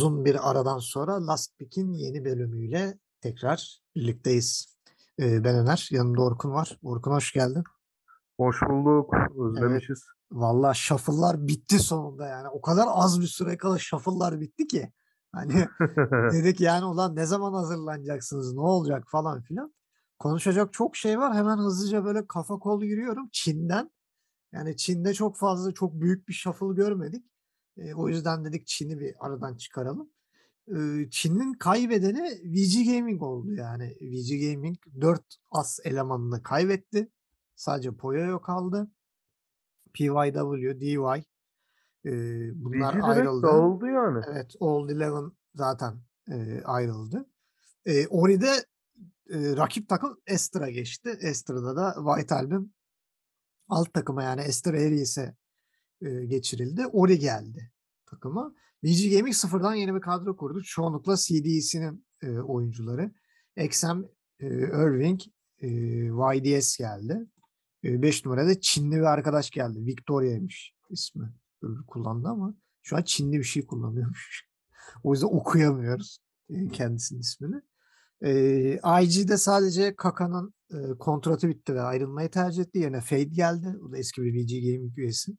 Uzun bir aradan sonra Last Pick'in yeni bölümüyle tekrar birlikteyiz. Ee, ben Öner, yanımda Orkun var. Orkun hoş geldin. Hoş bulduk. Evet, Özlemişiz. valla shuffle'lar bitti sonunda yani. O kadar az bir süre kala shuffle'lar bitti ki. Hani dedik yani ulan ne zaman hazırlanacaksınız, ne olacak falan filan. Konuşacak çok şey var. Hemen hızlıca böyle kafa kol yürüyorum Çin'den. Yani Çin'de çok fazla, çok büyük bir shuffle görmedik. Ee, o yüzden dedik Çin'i bir aradan çıkaralım. Ee, Çin'in kaybedeni VG Gaming oldu yani. VG Gaming 4 as elemanını kaybetti. Sadece Poyoyo kaldı. PYW, DY e, bunlar VG ayrıldı. dağıldı yani. Evet, Old Eleven zaten e, ayrıldı. E, Ori'de e, rakip takım Ester'a geçti. Ester'da da White Album alt takıma yani Ester Aries'e e, geçirildi. Ori geldi takıma. VG Gaming sıfırdan yeni bir kadro kurdu. Çoğunlukla CDE'sinin e, oyuncuları. XM, e, Irving, e, YDS geldi. 5 numarada Çinli bir arkadaş geldi. Victoria'ymış ismi. Öbürü kullandı ama şu an Çinli bir şey kullanıyormuş. o yüzden okuyamıyoruz e, kendisinin ismini. E, IG'de sadece Kaka'nın e, kontratı bitti ve ayrılmayı tercih etti. Yerine Fade geldi. O da eski bir VG Gaming üyesi.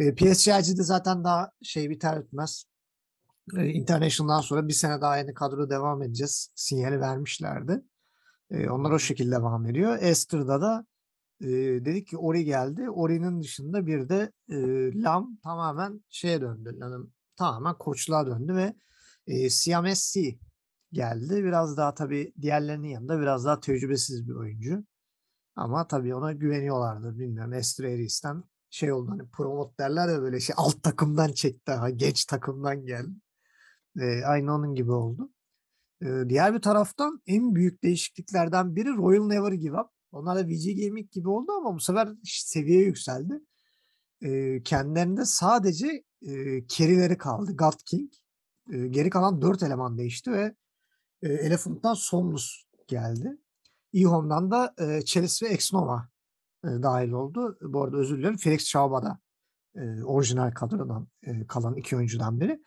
E, PSG'de zaten daha şey biter bitmez. E, International'dan sonra bir sene daha aynı kadro devam edeceğiz. Sinyali vermişlerdi. E, onlar o şekilde devam ediyor. Ester'da da e, dedik ki Ori geldi. Ori'nin dışında bir de e, Lam tamamen şeye döndü. Yani tamamen koçluğa döndü ve e, Siamesi geldi. Biraz daha tabii diğerlerinin yanında biraz daha tecrübesiz bir oyuncu. Ama tabii ona güveniyorlardı. Bilmiyorum Esther Eris'ten şey oldu hani promote derler ya böyle şey alt takımdan çekti. Ha, geç takımdan geldi. E, aynı onun gibi oldu. E, diğer bir taraftan en büyük değişikliklerden biri Royal Never Give Up. Onlar da VG Gaming gibi oldu ama bu sefer seviye yükseldi. E, kendilerinde sadece e, carry'leri kaldı. God King. E, geri kalan 4 eleman değişti ve e, Elephant'tan Somnus geldi. eHome'dan da e, Chalice ve Exnova e, dahil oldu. Bu arada özür dilerim. Felix Chauba da e, orijinal kadrodan e, kalan iki oyuncudan biri.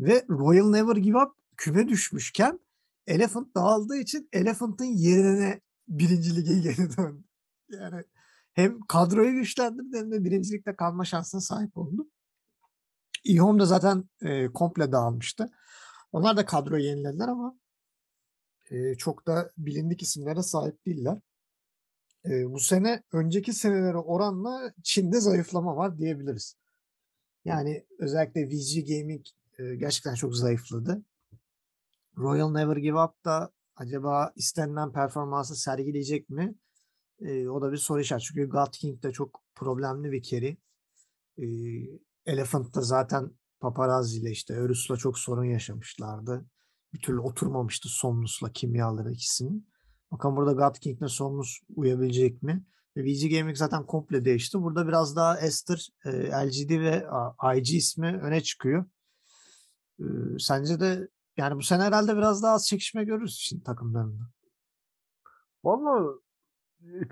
Ve Royal Never Give Up küme düşmüşken Elephant dağıldığı için Elephant'ın yerine birinci lige geri döndü. Yani hem kadroyu güçlendirdi hem de birincilikte kalma şansına sahip oldu. eHome da zaten e, komple dağılmıştı. Onlar da kadroyu yenilediler ama e, çok da bilindik isimlere sahip değiller. E, bu sene önceki senelere oranla Çin'de zayıflama var diyebiliriz. Yani özellikle VG Gaming e, gerçekten çok zayıfladı. Royal Never Give Up da acaba istenilen performansı sergileyecek mi? E, o da bir soru işareti. Çünkü God King de çok problemli bir carry. E, Elephant da zaten paparazzi ile işte Örüs'la çok sorun yaşamışlardı. Bir türlü oturmamıştı Somnus'la kimyaları ikisinin. Bakalım burada God King'le Somnus uyabilecek mi? Ve VG Gaming zaten komple değişti. Burada biraz daha Esther, e, LGD ve IG ismi öne çıkıyor. E, sence de yani bu sene herhalde biraz daha az çekişme görürüz Çin takımlarında. Valla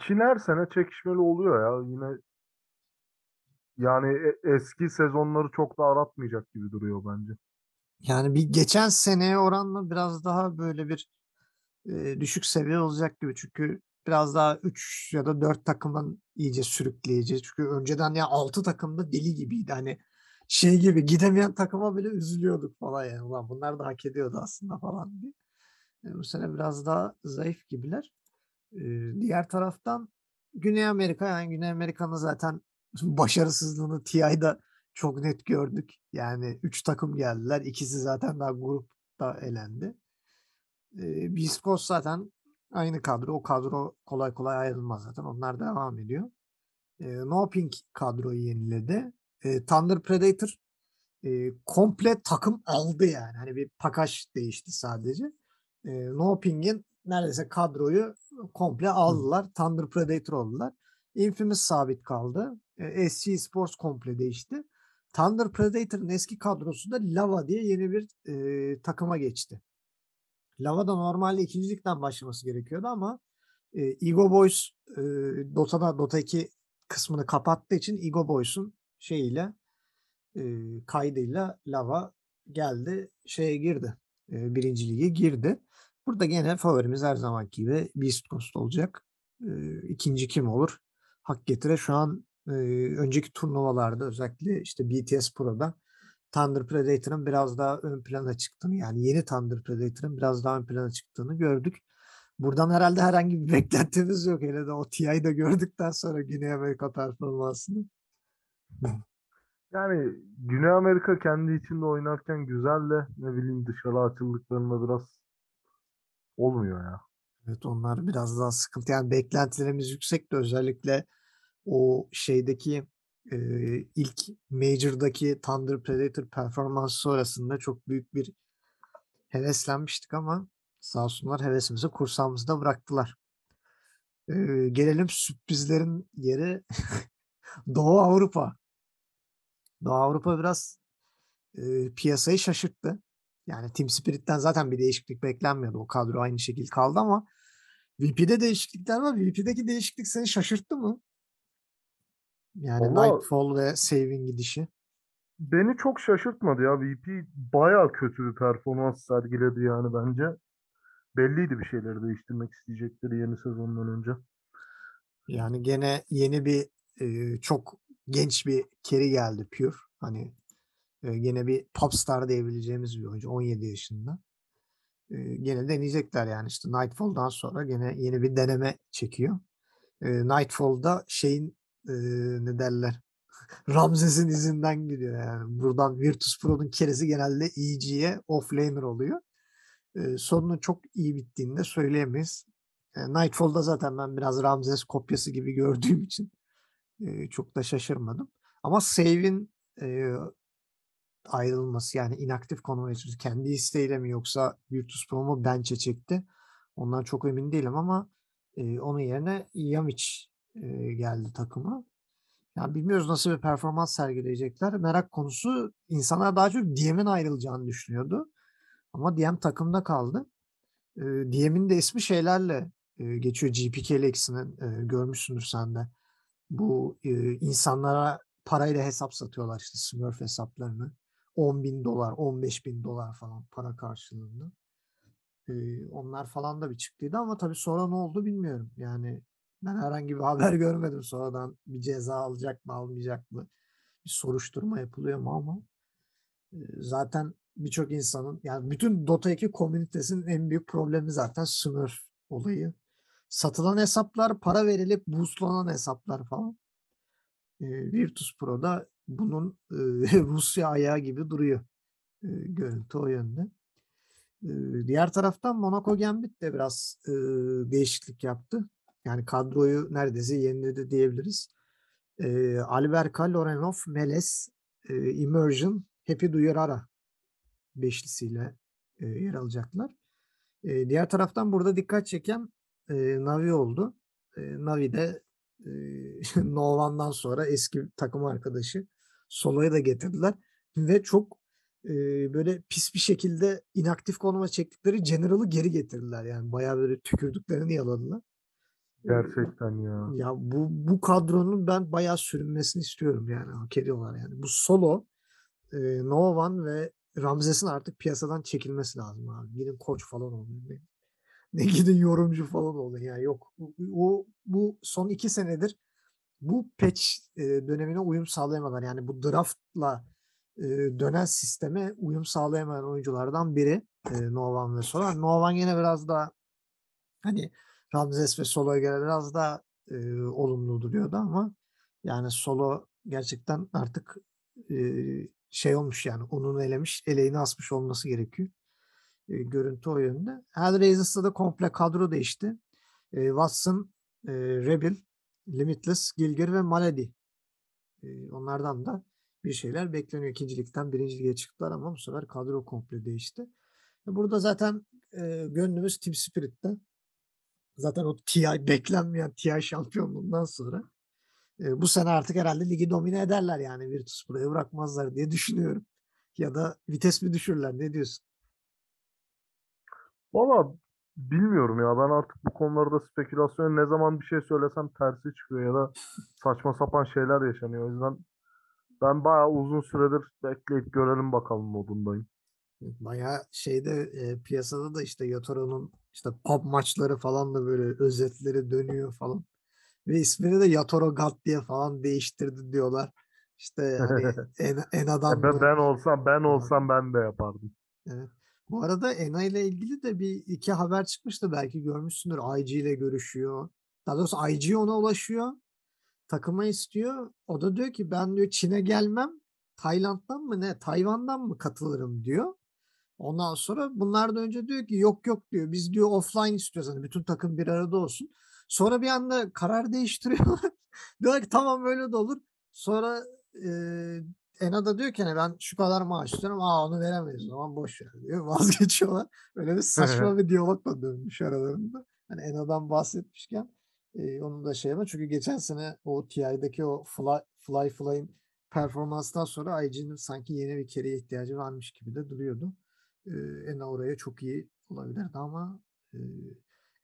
Çin her sene çekişmeli oluyor ya. Yine yani e- eski sezonları çok da aratmayacak gibi duruyor bence. Yani bir geçen seneye oranla biraz daha böyle bir düşük seviye olacak gibi. Çünkü biraz daha 3 ya da 4 takımın iyice sürükleyici. Çünkü önceden ya 6 takımda deli gibiydi. Hani şey gibi gidemeyen takıma bile üzülüyorduk falan yani. Ulan bunlar da hak ediyordu aslında falan diye. Bu sene biraz daha zayıf gibiler. Diğer taraftan Güney Amerika yani Güney Amerika'nın zaten başarısızlığını TI'da çok net gördük. Yani 3 takım geldiler. İkisi zaten daha grupta elendi. E, Coast zaten aynı kadro. O kadro kolay kolay ayrılmaz zaten. Onlar devam ediyor. E, no Pink kadroyu yeniledi. E, Thunder Predator e, komple takım aldı yani. Hani bir pakaj değişti sadece. E, no Pink'in neredeyse kadroyu komple aldılar. Hı. Thunder Predator oldular. Infamous sabit kaldı. E, SC Sports komple değişti. Thunder Predator'ın eski kadrosunda Lava diye yeni bir e, takıma geçti. Lava da normalde ikincilikten başlaması gerekiyordu ama e, Ego Boys e, Dota'da Dota 2 kısmını kapattığı için Ego Boys'un şeyiyle e, kaydıyla Lava geldi şeye girdi. Eee, 1. lige girdi. Burada gene favorimiz her zamanki gibi Beast Coast olacak. Eee, 2'nci kim olur? Hak getire şu an, eee, önceki turnuvalarda özellikle işte BTS Pro'da Thunder Predator'ın biraz daha ön plana çıktığını yani yeni Thunder Predator'ın biraz daha ön plana çıktığını gördük. Buradan herhâlde herhangi bir beklentimiz yok. Hele de o TI'yi de gördükten sonra Güney Amerika performansını. Yani Güney Amerika kendi içinde oynarken güzel de ne bileyim dışarı açıldıklarında biraz olmuyor ya. Evet, onlar biraz daha sıkıntı. Yani beklentilerimiz yüksekti. Özellikle o şeydeki, eee, ilk Major'daki Thunder Predator performansı sonrasında çok büyük bir heveslenmiştik ama sağ olsunlar hevesimizi kursağımızda bıraktılar. Eee, gelelim sürprizlerin yeri Doğu Avrupa. Doğu Avrupa biraz, eee, piyasayı şaşırttı. Yani Team Spirit'ten zaten bir değişiklik beklenmiyordu. O kadro aynı şekil kaldı ama VP'de değişiklikler var. VP'deki değişiklik seni şaşırttı mı? Yani Valla Nightfall ve Save'in gidişi. Beni çok şaşırtmadı ya. VP bayağı kötü bir performans sergiledi yani bence. Belliydi bir şeyleri değiştirmek isteyecekleri yeni sezondan önce. Yani gene yeni bir, eee, çok genç bir carry geldi Pure. Hani, eee, gene bir popstar diyebileceğimiz bir oyuncu 17 yaşında. Eee, gene deneyecekler yani işte Nightfall'dan sonra gene yeni bir deneme çekiyor. Eee, Nightfall'da şeyin, eee, ne derler, Ramzes'in izinden gidiyor yani. Buradan Virtus Pro'nun carry'si genelde EG'ye offlaner oluyor. Eee, sonunun çok iyi bittiğini de söyleyemeyiz. Eee, Nightfall'da zaten ben biraz Ramzes kopyası gibi gördüğüm için, eee, çok da şaşırmadım. Ama Save'in, eee, ayrılması yani inaktif konuma geçmesi kendi isteğiyle mi yoksa Virtus Pro mu bench'e çekti? Ondan çok emin değilim ama, eee, onun yerine Yamiç, eee, geldi takıma. Ya bilmiyoruz nasıl bir performans sergileyecekler. Merak konusu insanlar daha çok DM'in ayrılacağını düşünüyordu. Ama DM takımda kaldı. Eee, DM'in de ismi şeylerle, eee, geçiyor. GP Galaxy'nin, eee, görmüşsündür sen de. Bu, eee, insanlara parayla hesap satıyorlar işte Smurf hesaplarını. $10.000 $15.000 falan para karşılığında. Eee, onlar falan da bir çıktıydı ama tabii sonra ne oldu bilmiyorum. Yani ben herhangi bir haber görmedim sonradan bir ceza alacak mı almayacak mı? Bir soruşturma yapılıyor mu ama, zaten birçok insanın yani bütün Dota 2 komünitesinin en büyük problemi zaten Smurf olayı. Satılan hesaplar, para verilip boost'lanan hesaplar falan. Eee, Virtus Pro'da bunun, eee, Rusya ayağı gibi duruyor. Eee, görüntü o yönde. Eee, diğer taraftan Monaco Gambit de biraz, eee, değişiklik yaptı. Yani kadroyu neredeyse yeniledi diyebiliriz. Eee, Alberka, Lorenov, Meles, eee, Immersion, Happy Duyurara beşlisiyle, eee, yer alacaklar. Eee, diğer taraftan burada dikkat çeken, eee, Navi oldu. Eee, Navi de, eee, Novan'dan sonra eski takım arkadaşı Solo'yu da getirdiler ve çok, eee, böyle pis bir şekilde inaktif konuma çektikleri General'ı geri getirdiler. Yani bayağı böyle tükürdüklerini yaladılar. Gerçekten ya. ya bu bu kadronun ben bayağı sürünmesini istiyorum yani hak ediyorlar yani. Bu Solo, eee, Novan ve Ramzes'in artık piyasadan çekilmesi lazım abi. Gidin koç falan olun. Ne ne gidin yorumcu falan olun ya. Yok. Bu o bu son 2 senedir bu patch, eee, dönemine uyum sağlayamadılar. Yani bu draft'la, eee, dönen sisteme uyum sağlayamayan oyunculardan biri, eee, Novan ve Solo. Novan yine biraz daha hani Ramzes ve Solo'ya göre biraz daha, eee, olumlu duruyordu ama yani Solo gerçekten artık, eee, şey olmuş yani ununu elemiş, eleğini asmış olması gerekiyor. Eee, görüntü o yönde. Hellraisers'ta da komple kadro değişti. Eee, Watson, eee, Rebel, Limitless, Gilgir ve Malady. Eee, onlardan da bir şeyler bekleniyor. 2. ligden 1. lige çıktılar ama bu sefer kadro komple değişti. E, burada zaten, eee, gönlümüz Team Spirit'te. Zaten o TI beklenmeyen TI şampiyonluğundan sonra, eee, bu sene artık herhâlde ligi domine ederler yani Virtus Pro'ya bırakmazlar diye düşünüyorum. Ya da vites mi düşürürler? Ne diyorsun? Valla bilmiyorum ya. Ben artık bu konularda spekülasyon ne zaman bir şey söylesem tersi çıkıyor ya da saçma sapan şeyler yaşanıyor. O yüzden ben bayağı uzun süredir bekleyip görelim bakalım modundayım. Bayağı şeyde, eee, piyasada da işte Yataro'nun işte pub maçları falan da böyle özetleri dönüyor falan ve ismini de Yatoro God diye falan değiştirdi diyorlar. İşte hani Ena E, be Ena'dan da ben olsam ben olsam ben de yapardım. Evet. Bu arada Ena ile ilgili de bir iki haber çıkmıştı belki görmüşsündür. IG ile görüşüyor. Daha doğrusu IG ona ulaşıyor. Takıma istiyor. O da diyor ki ben diyor Çin'e gelmem. Tayland'dan mı ne? Tayvan'dan mı katılırım diyor. Ondan sonra bunlar da önce diyor ki yok yok diyor. Biz diyor offline istiyoruz. Hani bütün takım bir arada olsun. Sonra bir anda karar değiştiriyorlar. Diyorlar ki tamam böyle de olur. Sonra eee Ena da diyor ki hani ben şu kadar maaş istiyorum. Aa onu veremeyiz o zaman boş ver diyor. Vazgeçiyorlar. Böyle bir saçma bir diyalog da dönmüş aralarında. Hani Ena'dan bahsetmişken eee onu da şey yapma. Çünkü geçen sene o TI'deki o Fly Fly Fly'in performanstan sonra IG'nin sanki yeni bir kereye ihtiyacı varmış gibi de duruyordu. Eee, Ena oraya çok iyi olabilirdi ama eee,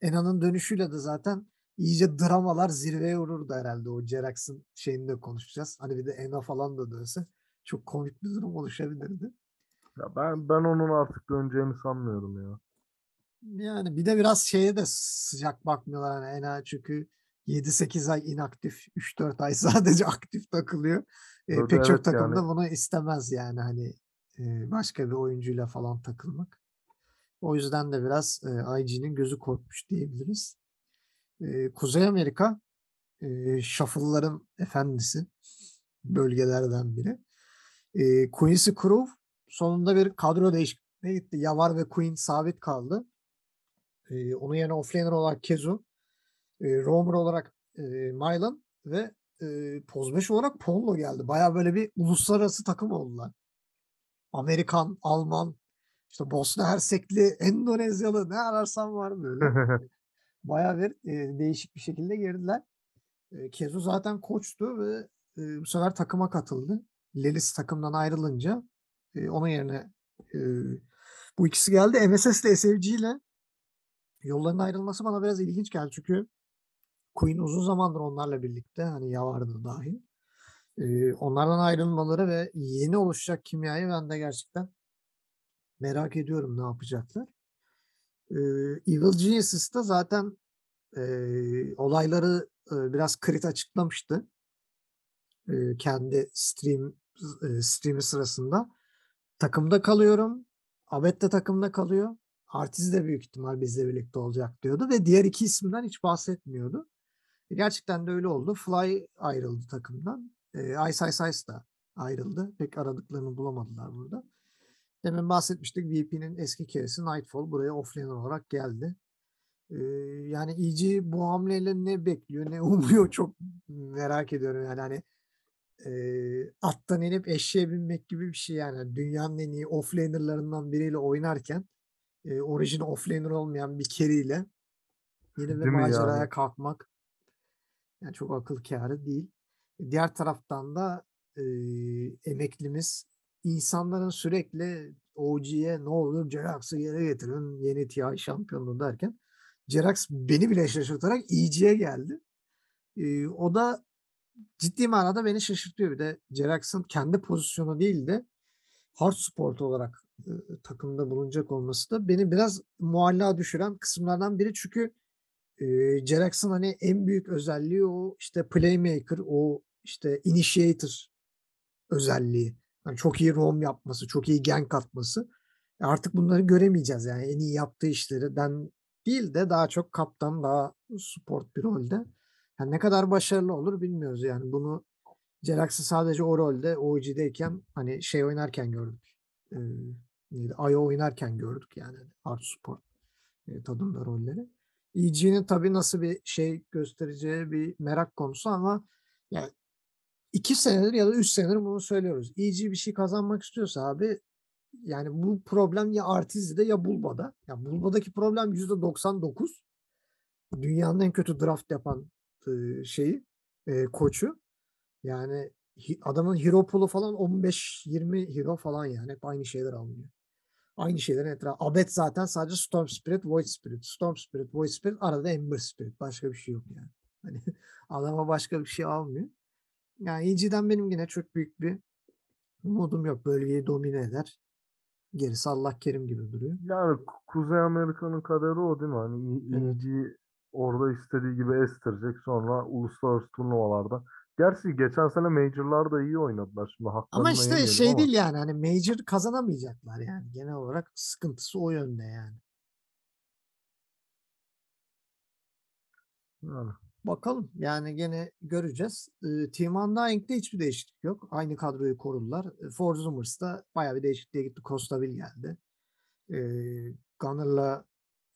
Ena'nın dönüşüyle de zaten iyice dramalar zirveye vururdu herhalde. O Jerax'ın şeyini de konuşacağız. Hani bir de Ena falan da dönse çok komik bir durum oluşabilirdi. Ya ben ben onun artık döneceğini sanmıyorum ya. Yani bir de biraz şeye de sıcak bakmıyorlar hani Ena çünkü 7-8 ay inaktif, 3-4 ay sadece aktif takılıyor. Evet, pek çok evet takım yani. da bunu istemez yani hani başka bir oyuncuyla falan takılmak. O yüzden de biraz eee, IG'nin gözü korkmuş diyebiliriz. Kuzey Amerika eee shuffle'ların efendisi bölgelerden biri. Eee, Quincy Crew sonunda bir kadro değişikliğine gitti. Yavar ve Queen sabit kaldı. Eee, onun yerine offlaner olarak Kezu, eee, roamer olarak eee, Mylan ve 5 olarak Ponlo geldi. Bayağı böyle bir uluslararası takım oldular. Amerikan, Alman, işte Bosna Hersekli, Endonezyalı ne ararsan var böyle. Bayağı bir eee, değişik bir şekilde girdiler. Eee, Kezu zaten koçtu ve eee, bu sefer takıma katıldı. Lelis takımdan ayrılınca eee, onun yerine eee, bu ikisi geldi. MSS ile SFG ile yollarının ayrılması bana biraz ilginç geldi. Çünkü Queen uzun zamandır onlarla birlikte. Hani Yavar da Eee, onlardan ayrılmaları ve yeni oluşacak kimyayı ben de gerçekten merak ediyorum ne yapacaklar. Evil Geniuses da zaten olayları biraz Creed açıklamıştı. Kendi stream stream'i sırasında. Takımda kalıyorum. Abed de takımda kalıyor. Artiz de büyük ihtimal bizle birlikte olacak diyordu ve diğer iki isimden hiç bahsetmiyordu. E, gerçekten de öyle oldu. Fly ayrıldı takımdan. Eee, Ice Ice Ice da ayrıldı. Pek aradıklarını bulamadılar burada. Demin bahsetmiştik VP'nin eski keresi Nightfall buraya offlaner olarak geldi. Eee, yani EG bu hamleyle ne bekliyor, ne umuyor çok merak ediyorum yani hani eee, attan inip eşeğe binmek gibi bir şey yani. Dünyanın en iyi offlaner'larından biriyle oynarken eee, orijin offlaner olmayan bir carry'yle yeni bir maceraya yani? kalkmak yani çok akıl kârı değil. Diğer taraftan da eee, emeklimiz insanların sürekli OG'ye ne olur Jerax'ı geri getirin yeni TI şampiyonluğu derken Jerax beni bile şaşırtarak EG'ye geldi. Eee, o da ciddi manada beni şaşırtıyor. Bir de Jerax'ın kendi pozisyonu değil de hard support olarak ııı, takımda bulunacak olması da beni biraz muallak düşüren kısımlardan biri. Çünkü eee, Jerax'ın hani en büyük özelliği o işte playmaker, o işte initiator özelliği. Hani çok iyi roam yapması, çok iyi gank atması. E, artık bunları göremeyeceğiz yani en iyi yaptığı işlerden değil de daha çok kaptan, daha support bir rolde. Yani ne kadar başarılı olur bilmiyoruz yani. Bunu Jerax'ı sadece o rolde OG'deyken hani şey oynarken gördük. Eee, neydi? Io oynarken gördük yani hard support eee, tadında rolleri. EG'nin tabii nasıl bir şey göstereceği bir merak konusu ama ya 2 senedir ya da 3 senedir bunu söylüyoruz. EG bir şey kazanmak istiyorsa abi yani bu problem ya Artiz'de ya Bulba'da. Ya Bulba'daki problem %99. Dünyanın en kötü draft yapan ııı, şeyi, eee, koçu. Yani adamın hero pool'u falan 15-20 hero falan yani. Hep aynı şeyler alınıyor. Aynı şeylerin etrafı. Abed zaten sadece Storm Spirit, Void Spirit. Storm Spirit, Void Spirit arada Ember Spirit. Başka bir şey yok yani. Hani adama başka bir şey almıyor. Yani EG'den benim yine çok büyük bir umudum yok. Bölgeyi domine eder. Gerisi Allah kerim gibi duruyor. Yani Ku- Kuzey Amerika'nın kaderi o değil mi? Hani İ- Evet. Orada istediği gibi estirecek. Sonra uluslararası turnuvalarda. Gerçi geçen sene Major'larda iyi oynadılar. Şimdi Ama işte şey ama. değil yani hani major kazanamayacaklar yani. Genel olarak sıkıntısı o yönde yani. Yani. Bakalım yani gene göreceğiz. Ee, Team Undying'de hiçbir değişiklik yok. Aynı kadroyu korudular. E, Force Zoomers'da bayağı bir değişikliğe gitti. Costa Bill geldi. Ee, Gunner'la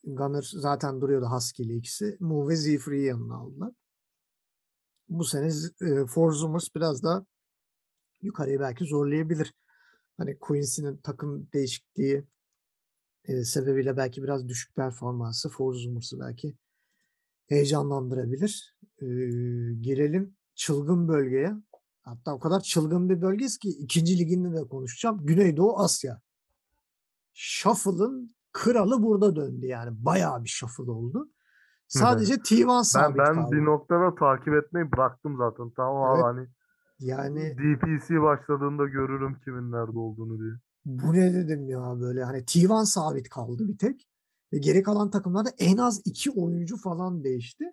Gunner zaten duruyordu Husky ile ikisi. Move ve Z-Free'yi yanına aldılar. Bu sene e, Zoomers biraz daha yukarıya belki zorlayabilir. Hani Quincy'nin takım değişikliği e, sebebiyle belki biraz düşük performansı Zoomers'ı belki heyecanlandırabilir. Ee, girelim çılgın bölgeye. Hatta o kadar çılgın bir bölgeyiz ki ikinci liginde de konuşacağım. Güneydoğu Asya. Shuffle'ın kralı burada döndü yani. Bayağı bir shuffle oldu. Sadece T1 Ben, sabit ben kaldı. bir noktada takip etmeyi bıraktım zaten. Tamam abi Evet. hani Yani DPC başladığında görürüm kimin nerede olduğunu diye. bu ne dedim ya böyle hani T1 sabit kaldı bir tek. Ve geri kalan takımlarda en az iki oyuncu falan değişti.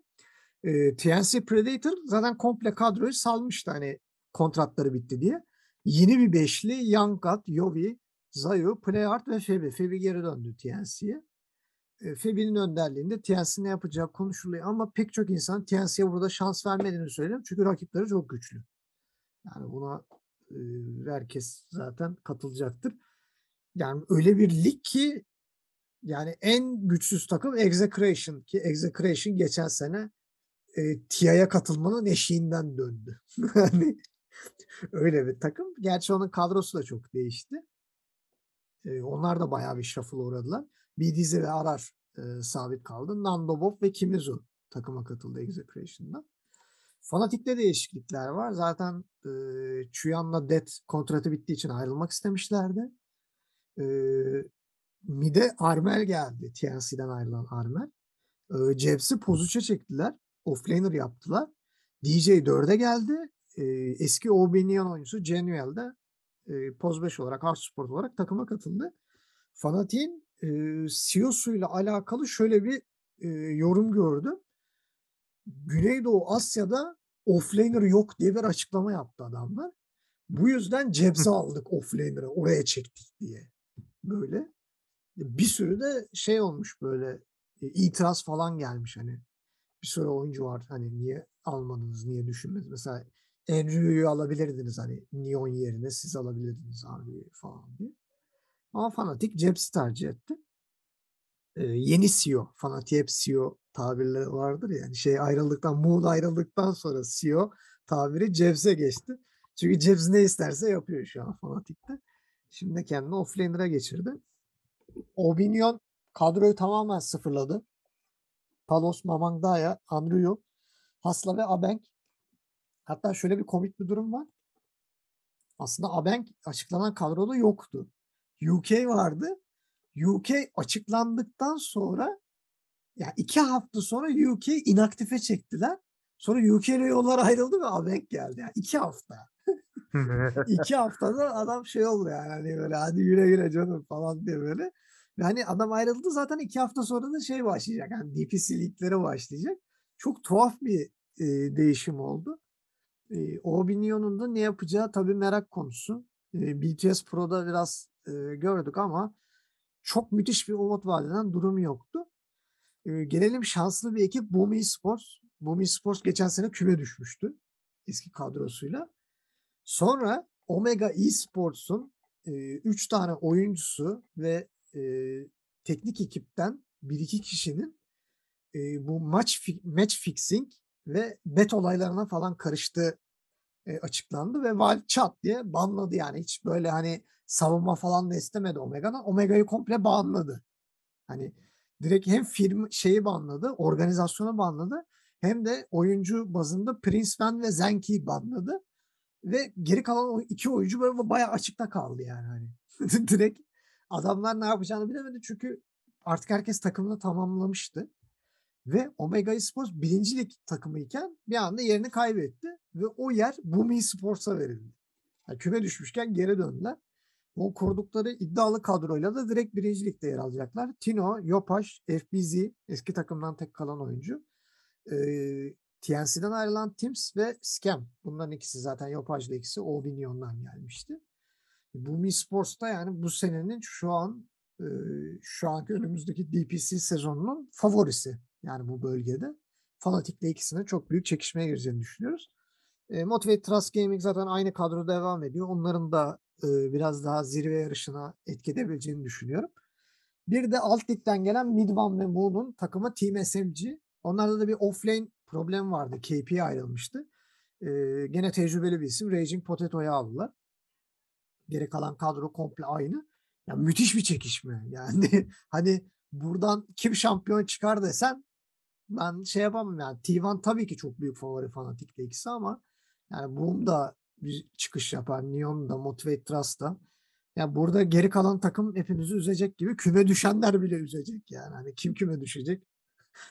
Ee, TNC Predator zaten komple kadroyu salmıştı hani kontratları bitti diye. Yeni bir beşli Young God, Yovi, Zayu, Playart ve Febi. Febi geri döndü TNC'ye. E, Febi'nin önderliğinde TNC ne yapacağı konuşuluyor ama pek çok insan TNC'ye burada şans vermediğini söylüyor. Çünkü rakipleri çok güçlü. Yani buna e, herkes zaten katılacaktır. Yani öyle bir lig ki yani en güçsüz takım Execration ki Execration geçen sene e, TIA'ya katılmanın eşiğinden döndü. Yani öyle bir takım. Gerçi onun kadrosu da çok değişti. E, onlar da bayağı bir shuffle uğradılar. Bidizi ve Arar e, sabit kaldı. Nando Bob ve Kimizu takıma katıldı Execration'da. Fanatik'te değişiklikler var. Zaten e, Chuyan'la Det kontratı bittiği için ayrılmak istemişlerdi. E, Mide Armel geldi. TNC'den ayrılan Armel. E, Jebs'i Pozuç'a çektiler. Offlaner yaptılar. DJ 4'e geldi. E, eski Obinion oyuncusu Genuel de e, Poz 5 olarak, Hard Sport olarak takıma katıldı. Fanatik'in e, CEO'suyla alakalı şöyle bir e, yorum gördüm. Güneydoğu Asya'da offlaner yok diye bir açıklama yaptı adamlar. Bu yüzden Cebs'i aldık offlaner'ı oraya çektik diye. Böyle. Bir sürü de şey olmuş böyle itiraz falan gelmiş hani. Bir sürü oyuncu var hani niye almadınız, niye düşünmediniz. Mesela Andrew'yu alabilirdiniz hani Neon yerine siz alabilirdiniz abi falan diye. Ama Fanatik Cebs'i tercih etti. Ee, yeni CEO. Fanatik hep CEO tabirleri vardır ya. Yani şey ayrıldıktan, Moon ayrıldıktan sonra CEO tabiri Cebs'e geçti. Çünkü Cebs ne isterse yapıyor şu an Fanatik'te. Şimdi kendini offlaner'a geçirdi. Obinion kadroyu tamamen sıfırladı. Palos, Mamangdaya, Andrew, Hasla ve Abenk. Hatta şöyle bir komik bir durum var. Aslında Abenk açıklanan kadroda yoktu. UK vardı. UK açıklandıktan sonra ya iki hafta sonra UK inaktife çektiler. Sonra UK ile yollar ayrıldı ve Abenk geldi. Yani iki hafta. iki haftada adam şey oldu yani hani böyle hadi güle güle canım falan diye böyle. Yani adam ayrıldı zaten iki hafta sonra da şey başlayacak. Yani DPC ligleri başlayacak. Çok tuhaf bir e, değişim oldu. E, Obinion'un da ne yapacağı tabii merak konusu. E, BTS Pro'da biraz e, gördük ama çok müthiş bir umut vadeden durum yoktu. E, gelelim şanslı bir ekip Boom Esports. Boom Esports geçen sene küme düşmüştü eski kadrosuyla. Sonra Omega Esports'un 3 tane oyuncusu ve e, teknik ekipten bir iki kişinin e, bu maç fi- match fixing ve bet olaylarına falan karıştığı e, açıklandı ve Valve çat diye banladı yani hiç böyle hani savunma falan da istemedi Omega'dan. Omega'yı komple banladı. Hani direkt hem firma şeyi banladı, organizasyonu banladı hem de oyuncu bazında Prince Van ve Zenki'yi banladı. Ve geri kalan iki oyuncu böyle bayağı açıkta kaldı yani hani. direkt adamlar ne yapacağını bilemedi çünkü artık herkes takımını tamamlamıştı. Ve Omega Esports birinci lig takımıyken bir anda yerini kaybetti ve o yer Boom Esports'a verildi. Yani küme düşmüşken geri döndüler. O kurdukları iddialı kadroyla da direkt birincilikte yer alacaklar. Tino, Yopaş, FBZ eski takımdan tek kalan oyuncu. Ee, TNC'den ayrılan Tims ve Scam. Bunların ikisi zaten Yopaş'la ikisi Ovinion'dan gelmişti. Bumi Sports'ta yani bu senenin şu an e, şu anki önümüzdeki DPC sezonunun favorisi. Yani bu bölgede. Fanatik'le ikisine çok büyük çekişmeye gireceğini düşünüyoruz. E, Motivate Trust Gaming zaten aynı kadro devam ediyor. Onların da biraz daha zirve yarışına etki edebileceğini düşünüyorum. Bir de alt ligden gelen Midvan ve Moon'un takımı Team SMG. Onlarda da bir offlane problem vardı. KP ayrılmıştı. Gene tecrübeli bir isim. Raging Potato'yu aldılar. Geri kalan kadro komple aynı. Ya müthiş bir çekişme. Yani hani buradan kim şampiyon çıkar desen ben şey yapamam yani. T1 tabii ki çok büyük favori fanatikle ikisi ama yani Boom da bir çıkış yapar. Neon da Motivate Trust da. Yani burada geri kalan takım hepimizi üzecek gibi küme düşenler bile üzecek yani. Hani kim küme düşecek?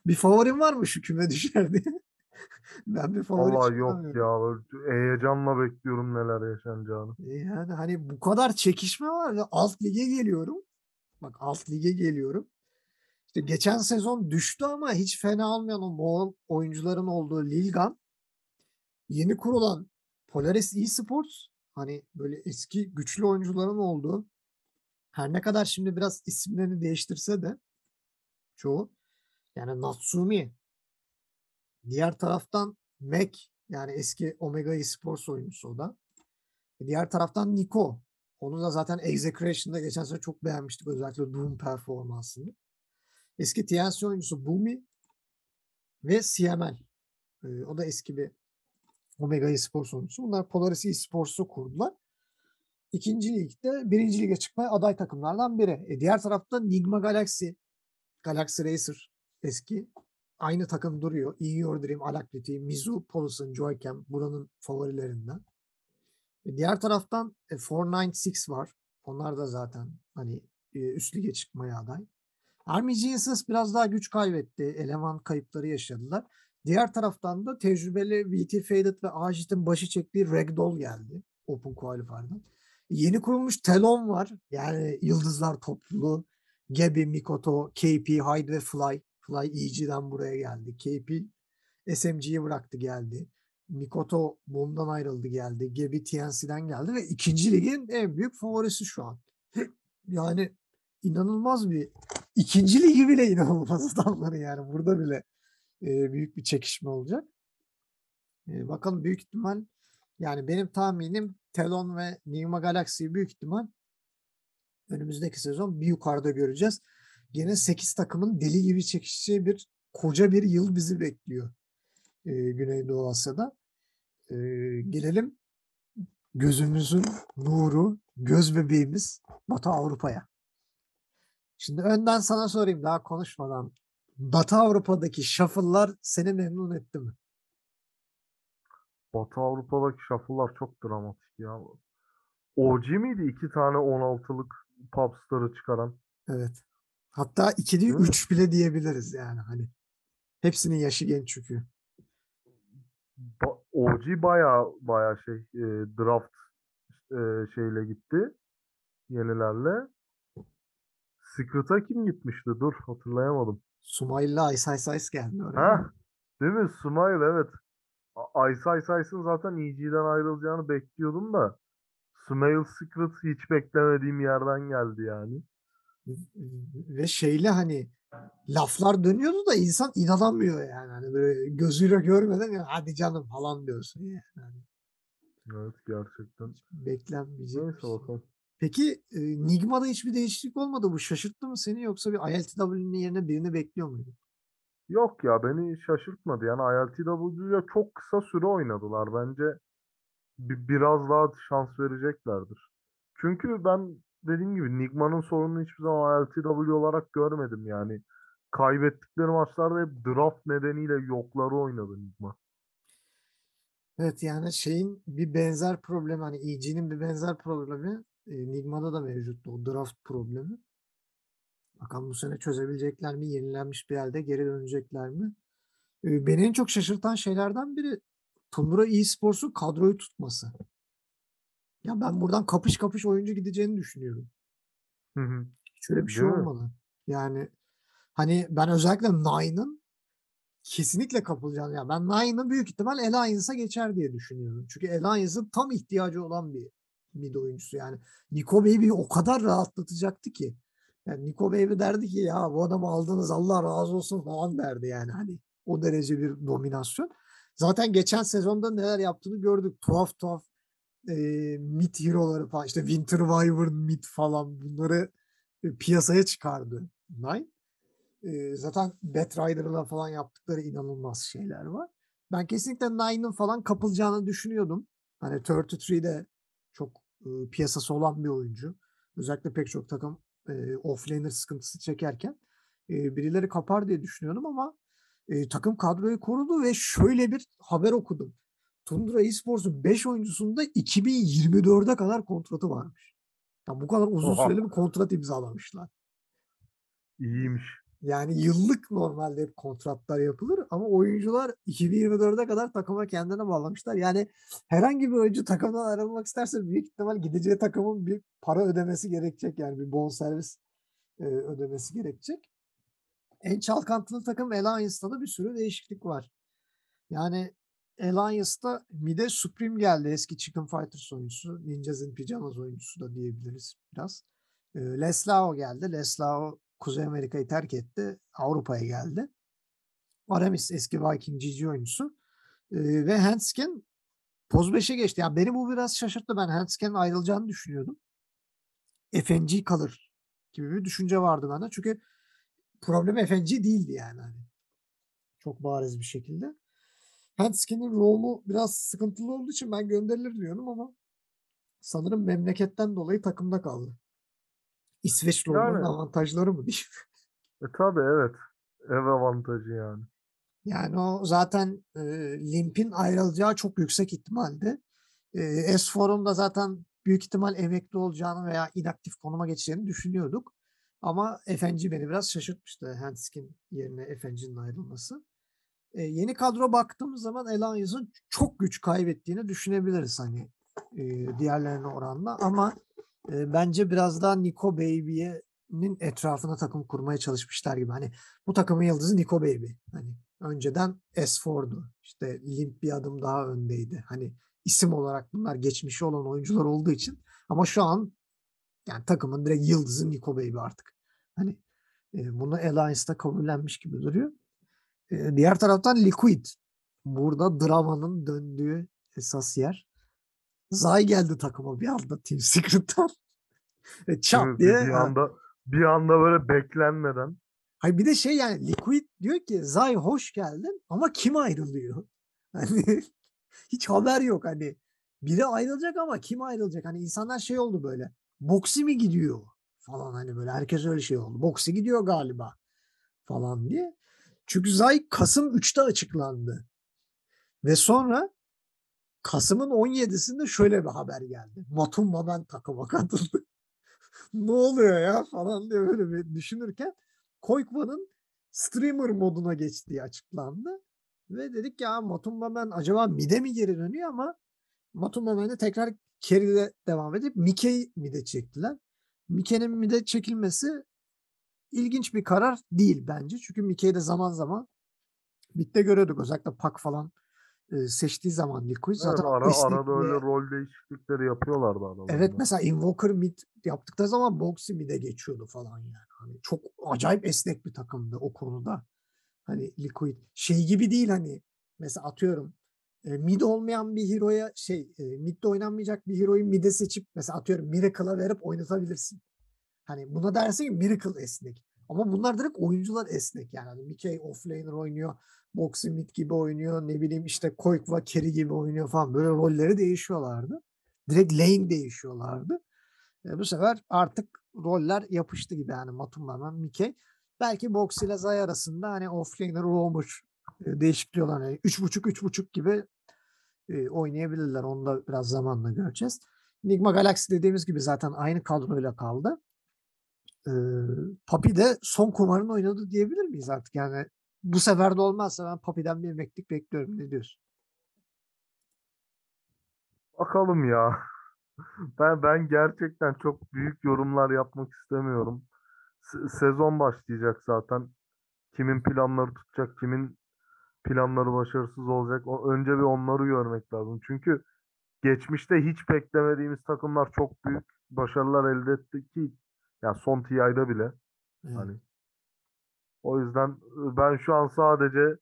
Bir favorim var mı şu küme düşer diye? ben bir favori Vallahi yok ya. Heyecanla bekliyorum neler yaşanacağını. E Yani hani bu kadar çekişme var ve alt lige geliyorum. Bak alt lige geliyorum. İşte geçen sezon düştü ama hiç fena olmayan o Moğol oyuncuların olduğu Lilgan yeni kurulan Polaris eSports hani böyle eski güçlü oyuncuların olduğu her ne kadar şimdi biraz isimlerini değiştirse de çoğu yani Natsumi diğer taraftan Mac yani eski Omega eSports oyuncusu o da. Diğer taraftan Nico. Onu da zaten Execration'da geçen sene çok beğenmiştik özellikle Doom performansını. Eski TNC oyuncusu Bumi ve CML. Ee, o da eski bir Omega eSports oyuncusu. Bunlar Polaris eSports'u kurdular. İkinci ligde birinci lige çıkmaya aday takımlardan biri. E, diğer tarafta Nigma Galaxy, Galaxy Racer eski. Aynı takım duruyor. Your Dream, Alacrity, Mizu, Paulson, Joycam buranın favorilerinden. E, diğer taraftan e, 496 var. Onlar da zaten hani e, üst lige çıkmaya aday. Army Geniuses biraz daha güç kaybetti. Eleman kayıpları yaşadılar. Diğer taraftan da tecrübeli VT Faded ve Ajit'in başı çektiği Ragdoll geldi. Open Qualifier'dan. Yeni kurulmuş Telon var. Yani Yıldızlar Topluluğu. Gabi, Mikoto, KP, Hyde ve Fly. Fly EG'den buraya geldi. KP SMG'yi bıraktı geldi. Mikoto Boom'dan ayrıldı geldi. Gabi TNC'den geldi ve ikinci ligin en büyük favorisi şu an. Yani inanılmaz bir ikinci ligi bile inanılmaz adamları yani burada bile büyük bir çekişme olacak. Bakalım büyük ihtimal yani benim tahminim Telon ve Nigma Galaxy'yi büyük ihtimal önümüzdeki sezon bir yukarıda göreceğiz. Gene 8 takımın deli gibi çekişeceği bir koca bir yıl bizi bekliyor e, Güneydoğu Asya'da. E, gelelim gözümüzün nuru, göz bebeğimiz Batı Avrupa'ya. Şimdi önden sana sorayım daha konuşmadan. Batı Avrupa'daki shuffle'lar seni memnun etti mi? Batı Avrupa'daki shuffle'lar çok dramatik ya. OG miydi iki tane 16'lık popstar'ı çıkaran? Evet. Hatta 2'de Değil mi? 3 bile diyebiliriz yani hani. Hepsinin yaşı genç çünkü. Ba- OG baya baya şey e, draft e, şeyle gitti. Yenilerle. Secret'a kim gitmişti? Dur hatırlayamadım. Sumayla Ice Ice Ice geldi oraya. Ha, değil mi? Smile evet. Ice Ice Ice'ın zaten EG'den ayrılacağını bekliyordum da Smile Secret hiç beklemediğim yerden geldi yani. Ve şeyle hani laflar dönüyordu da insan inanamıyor yani. Hani böyle gözüyle görmeden ya hadi canım falan diyorsun yani. Hani Evet gerçekten. beklenmeyecek Neyse şey. bakalım. Peki e, Nigma'da hiçbir değişiklik olmadı. Bu şaşırttı mı seni yoksa bir ILTW'nin yerine birini bekliyor muydun? Yok ya beni şaşırtmadı. Yani ILTW'ya çok kısa süre oynadılar. Bence bi- biraz daha şans vereceklerdir. Çünkü ben dediğim gibi Nigma'nın sorununu hiçbir zaman ILTW olarak görmedim yani. Kaybettikleri maçlarda hep draft nedeniyle yokları oynadı Nigma. Evet yani şeyin bir benzer problemi hani EG'nin bir benzer problemi e, Nigma'da da mevcuttu o draft problemi. Bakalım bu sene çözebilecekler mi? Yenilenmiş bir halde geri dönecekler mi? E, beni en çok şaşırtan şeylerden biri Tundra eSports'un kadroyu tutması. Ya ben buradan kapış kapış oyuncu gideceğini düşünüyorum. Hı hı. Şöyle bir şey Değil mi? olmalı. Yani hani ben özellikle Nine'ın kesinlikle kapılacağını ya ben Nine'ın büyük ihtimal Alliance'a geçer diye düşünüyorum. Çünkü Alliance'ın tam ihtiyacı olan bir mid oyuncusu yani. Nico Baby'yi o kadar rahatlatacaktı ki. Yani Nico Baby derdi ki ya bu adamı aldınız Allah razı olsun falan derdi yani hani o derece bir dominasyon. Zaten geçen sezonda neler yaptığını gördük. Tuhaf tuhaf e, mid hero'ları falan işte Winter Wyvern mid falan bunları e, piyasaya çıkardı Nine. E, zaten Batrider'la falan yaptıkları inanılmaz şeyler var. Ben kesinlikle Nine'ın falan kapılacağını düşünüyordum. Hani 33'de çok e, piyasası olan bir oyuncu. Özellikle pek çok takım e, offlaner sıkıntısı çekerken e, birileri kapar diye düşünüyordum ama e, takım kadroyu korudu ve şöyle bir haber okudum. Tundra Esports'un 5 oyuncusunda 2024'e kadar kontratı varmış. Ya bu kadar uzun Oha. süreli bir kontrat imzalamışlar. İyiymiş. Yani yıllık normalde hep kontratlar yapılır ama oyuncular 2024'e kadar takıma kendine bağlamışlar. Yani herhangi bir oyuncu takımdan ayrılmak isterse büyük ihtimal gideceği takımın bir para ödemesi gerekecek. Yani bir bonservis e, ödemesi gerekecek. En çalkantılı takım Alliance'da da bir sürü değişiklik var. Yani Alliance'da mid'e Supreme geldi. Eski Chicken Fighters oyuncusu. Ninjas in Pyjamas oyuncusu da diyebiliriz biraz. E, Leslao geldi. Leslao Kuzey Amerika'yı terk etti. Avrupa'ya geldi. Aramis eski Viking GG oyuncusu. E, ve Hansken Poz 5'e geçti. Yani beni bu biraz şaşırttı. Ben Hansken'in ayrılacağını düşünüyordum. FNG kalır gibi bir düşünce vardı bende. Çünkü problem FNG değildi yani. Hani. Çok bariz bir şekilde. Hansken'in role'u biraz sıkıntılı olduğu için ben gönderilir diyorum ama sanırım memleketten dolayı takımda kaldı. İsveç role'unun Yani- avantajları mı diyeyim. E tabi evet. Ev avantajı yani. Yani o zaten e, Limp'in ayrılacağı çok yüksek ihtimaldi. E, S4'un da zaten büyük ihtimal emekli olacağını veya inaktif konuma geçeceğini düşünüyorduk. Ama FNG beni biraz şaşırtmıştı. Hanskin yerine FNG'nin ayrılması. E, yeni kadro baktığımız zaman Alliance'ın çok güç kaybettiğini düşünebiliriz hani e, diğerlerine oranla. Ama e, bence biraz daha Nico Baby'nin etrafına takım kurmaya çalışmışlar gibi. Hani bu takımın yıldızı Nico Baby. Hani önceden S4'du. İşte Limp bir adım daha öndeydi. Hani isim olarak bunlar geçmişi olan oyuncular olduğu için. Ama şu an yani takımın direkt yıldızı Nico Baby artık. Hani e, bunu Alliance'da kabullenmiş gibi duruyor. E, diğer taraftan Liquid. Burada dramanın döndüğü esas yer. Zay geldi takıma bir anda Team Secret'tan. E, çat Evet, diye. bir anda bir anda böyle beklenmeden. Hayır bir de şey yani Liquid diyor ki Zay hoş geldin ama kim ayrılıyor? Hani hiç haber yok hani. Biri ayrılacak ama kim ayrılacak? Hani insanlar şey oldu böyle. Boxy mi gidiyor? Falan hani böyle herkes öyle şey oldu. Boxy gidiyor galiba falan diye. Çünkü Zay Kasım 3'te açıklandı. Ve sonra Kasım'ın 17'sinde şöyle bir haber geldi. Matumba ben takıma katıldı. ne oluyor ya falan diye böyle bir düşünürken Koykman'ın streamer moduna geçtiği açıklandı. Ve dedik ya Matumba ben acaba mid'e mi geri dönüyor ama Matumba beni tekrar carry'de devam edip Mike'yi mid'e çektiler. Mike'nin mid'e çekilmesi ilginç bir karar değil bence. Çünkü Mike'yi de zaman zaman mid'de görüyorduk. Özellikle Pak falan e, seçtiği zaman. Evet, Zaten o ara, esnekliğe- öyle rol değişiklikleri yapıyorlardı adamlar. Evet mesela Invoker mid yaptıkları zaman Boxy mid'e geçiyordu falan yani. Hani çok acayip esnek bir takımdı o konuda. Hani Liquid şey gibi değil hani mesela atıyorum mid olmayan bir hero'ya şey midde oynanmayacak bir hero'yu mid'e seçip mesela atıyorum Miracle'a verip oynatabilirsin. Hani buna dersin ki Miracle esnek. Ama bunlar direkt oyuncular esnek yani. Hani Mickey offlaner oynuyor. Mid gibi oynuyor. Ne bileyim işte Koykva carry gibi oynuyor falan. Böyle rolleri değişiyorlardı. Direkt lane değişiyorlardı. E, bu sefer artık roller yapıştı gibi yani Matumba Mickey. Belki Box ile Zay arasında hani offlaner roamer e, değişikliği olan yani 3.5 3.5 gibi e, oynayabilirler. Onu da biraz zamanla göreceğiz. Enigma Galaxy dediğimiz gibi zaten aynı kadroyla kaldı. E, Papi de son kumarını oynadı diyebilir miyiz artık? Yani bu sefer de olmazsa ben Papi'den bir emeklilik bekliyorum. Ne diyorsun? Bakalım ya. Ben ben gerçekten çok büyük yorumlar yapmak istemiyorum. Se- sezon başlayacak zaten. Kimin planları tutacak, kimin planları başarısız olacak. O, önce bir onları görmek lazım. Çünkü geçmişte hiç beklemediğimiz takımlar çok büyük başarılar elde etti ki yani son TI'de bile. Evet. Hani o yüzden e, ben şu an sadece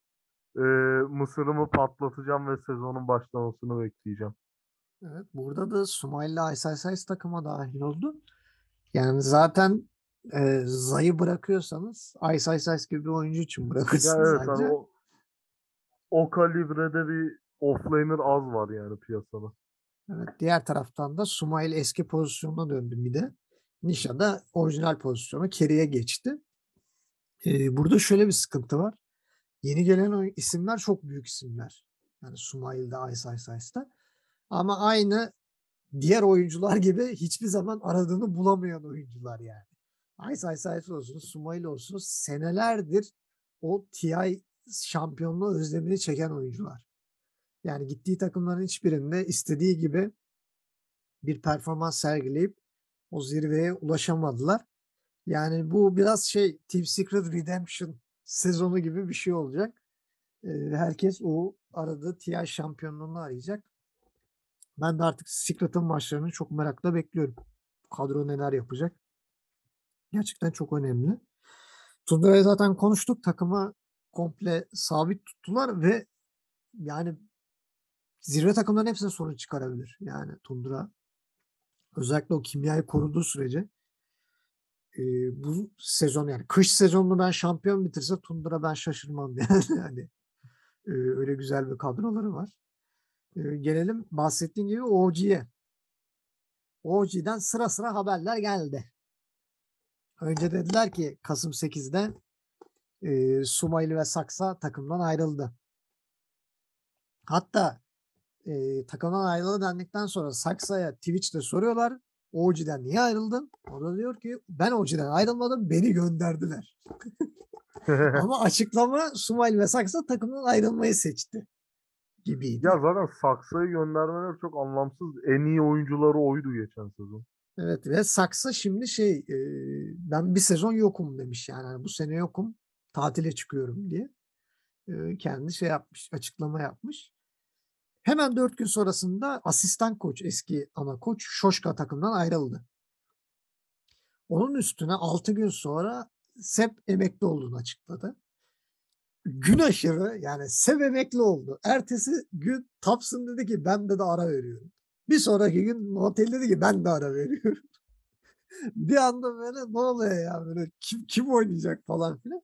e, mısırımı patlatacağım ve sezonun başlamasını bekleyeceğim. Evet, burada da Sumayla Ice takıma dahil oldu. Yani zaten e, Zay'ı bırakıyorsanız Ice gibi bir oyuncu için bırakırsınız evet bence. hani o, o kalibrede bir offlaner az var yani piyasada. Evet, diğer taraftan da Sumail eski pozisyonuna döndü bir de. Nisha da orijinal pozisyona Kerry'e geçti. Burada şöyle bir sıkıntı var. Yeni gelen isimler çok büyük isimler. Yani Sumail'de, Ice'da. Ama aynı diğer oyuncular gibi hiçbir zaman aradığını bulamayan oyuncular yani. Ice olsun, Sumail olsun senelerdir o TI şampiyonluğu özlemini çeken oyuncular. Yani gittiği takımların hiçbirinde istediği gibi bir performans sergileyip o zirveye ulaşamadılar. Yani bu biraz şey Team Secret Redemption sezonu gibi bir şey olacak. Ee, herkes o aradığı TI şampiyonluğunu arayacak. Ben de artık Secret'ın maçlarını çok merakla bekliyorum. Kadro neler yapacak. Gerçekten çok önemli. Tundra'ya zaten konuştuk. Takımı komple sabit tuttular ve yani zirve takımların hepsine sorun çıkarabilir. Yani Tundra özellikle o kimyayı koruduğu sürece e, bu sezon yani kış sezonunu ben şampiyon bitirse Tundra ben şaşırmam yani. yani e, öyle güzel bir kadroları var. E, gelelim bahsettiğim gibi OG'ye. OG'den sıra sıra haberler geldi. Önce dediler ki Kasım 8'de e, Sumaylı ve Saksa takımdan ayrıldı. Hatta e, takımdan ayrıldı dendikten sonra Saksa'ya Twitch'te soruyorlar. OG'den niye ayrıldın? O da diyor ki ben OG'den ayrılmadım beni gönderdiler. Ama açıklama Sumaylı ve Saksa takımdan ayrılmayı seçti gibiydi. Ya zaten Saksa'yı göndermeler çok anlamsız. En iyi oyuncuları oydu geçen sezon. Evet ve Saksa şimdi şey e, ben bir sezon yokum demiş yani Hani bu sene yokum tatile çıkıyorum diye e, kendi şey yapmış açıklama yapmış. Hemen dört gün sonrasında asistan koç eski ana koç Şoşka takımdan ayrıldı. Onun üstüne 6 gün sonra Sep emekli olduğunu açıkladı. Gün aşırı yani Sep emekli oldu. Ertesi gün Thompson dedi ki ben de, de ara veriyorum. Bir sonraki gün Notel dedi ki ben de ara veriyorum. bir anda böyle ne oluyor ya böyle kim, kim oynayacak falan filan.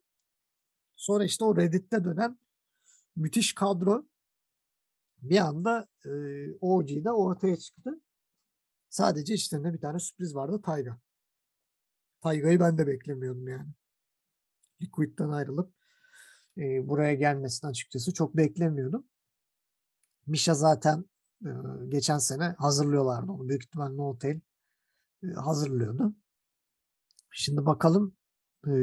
Sonra işte o Reddit'te dönen müthiş kadro bir anda e, OG'de ortaya çıktı. Sadece içlerinde bir tane sürpriz vardı Tayga. Tayga'yı ben de beklemiyordum yani. Liquid'den ayrılıp e, buraya gelmesini açıkçası çok beklemiyordum. Misha zaten e, geçen sene hazırlıyorlardı onu. Büyük ihtimalle No Hotel e, hazırlıyordu. Şimdi bakalım e,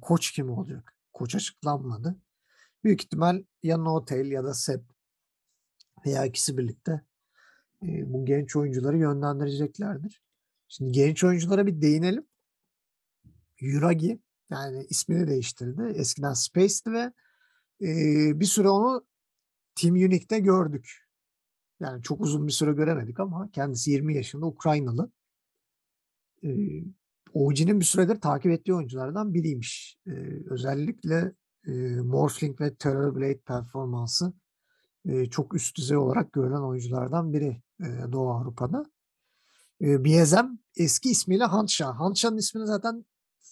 koç kim olacak? Koç açıklanmadı. Büyük ihtimal ya No Hotel ya da Sep veya ikisi birlikte e, bu genç oyuncuları yönlendireceklerdir. Şimdi genç oyunculara bir değinelim. Yuragi yani ismini değiştirdi. Eskiden Space'ti ve e, bir süre onu Team Unique'de gördük. Yani çok uzun bir süre göremedik ama kendisi 20 yaşında Ukraynalı. E, OG'nin bir süredir takip ettiği oyunculardan biriymiş. E, özellikle e, Morphling ve Terrorblade performansı e, çok üst düzey olarak görülen oyunculardan biri e, Doğu Avrupa'da. E, Biezem eski ismiyle Hansha. Hansha'nın ismini zaten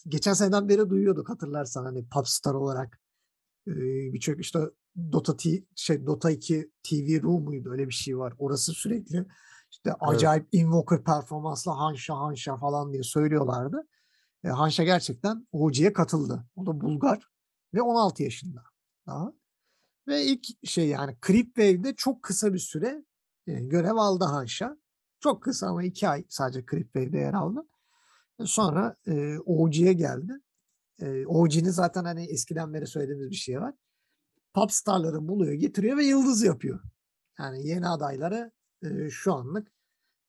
geçen seneden beri duyuyorduk hatırlarsan hani Popstar olarak e, birçok işte Dota T, şey Dota 2 TV Room muydu öyle bir şey var. Orası sürekli işte acayip Invoker performansla Hansha Hansha falan diye söylüyorlardı. E, Hansha gerçekten OG'ye katıldı. O da Bulgar ve 16 yaşında daha. Ve ilk şey yani Creep Wave'de çok kısa bir süre e, görev aldı Hansha. Çok kısa ama iki ay sadece Creep Wave'de yer aldı. E, Sonra e, OG'ye geldi. E, OG'nin zaten hani eskiden beri söylediğimiz bir şey var. Popstarları buluyor, getiriyor ve yıldız yapıyor. Yani yeni adayları e, şu anlık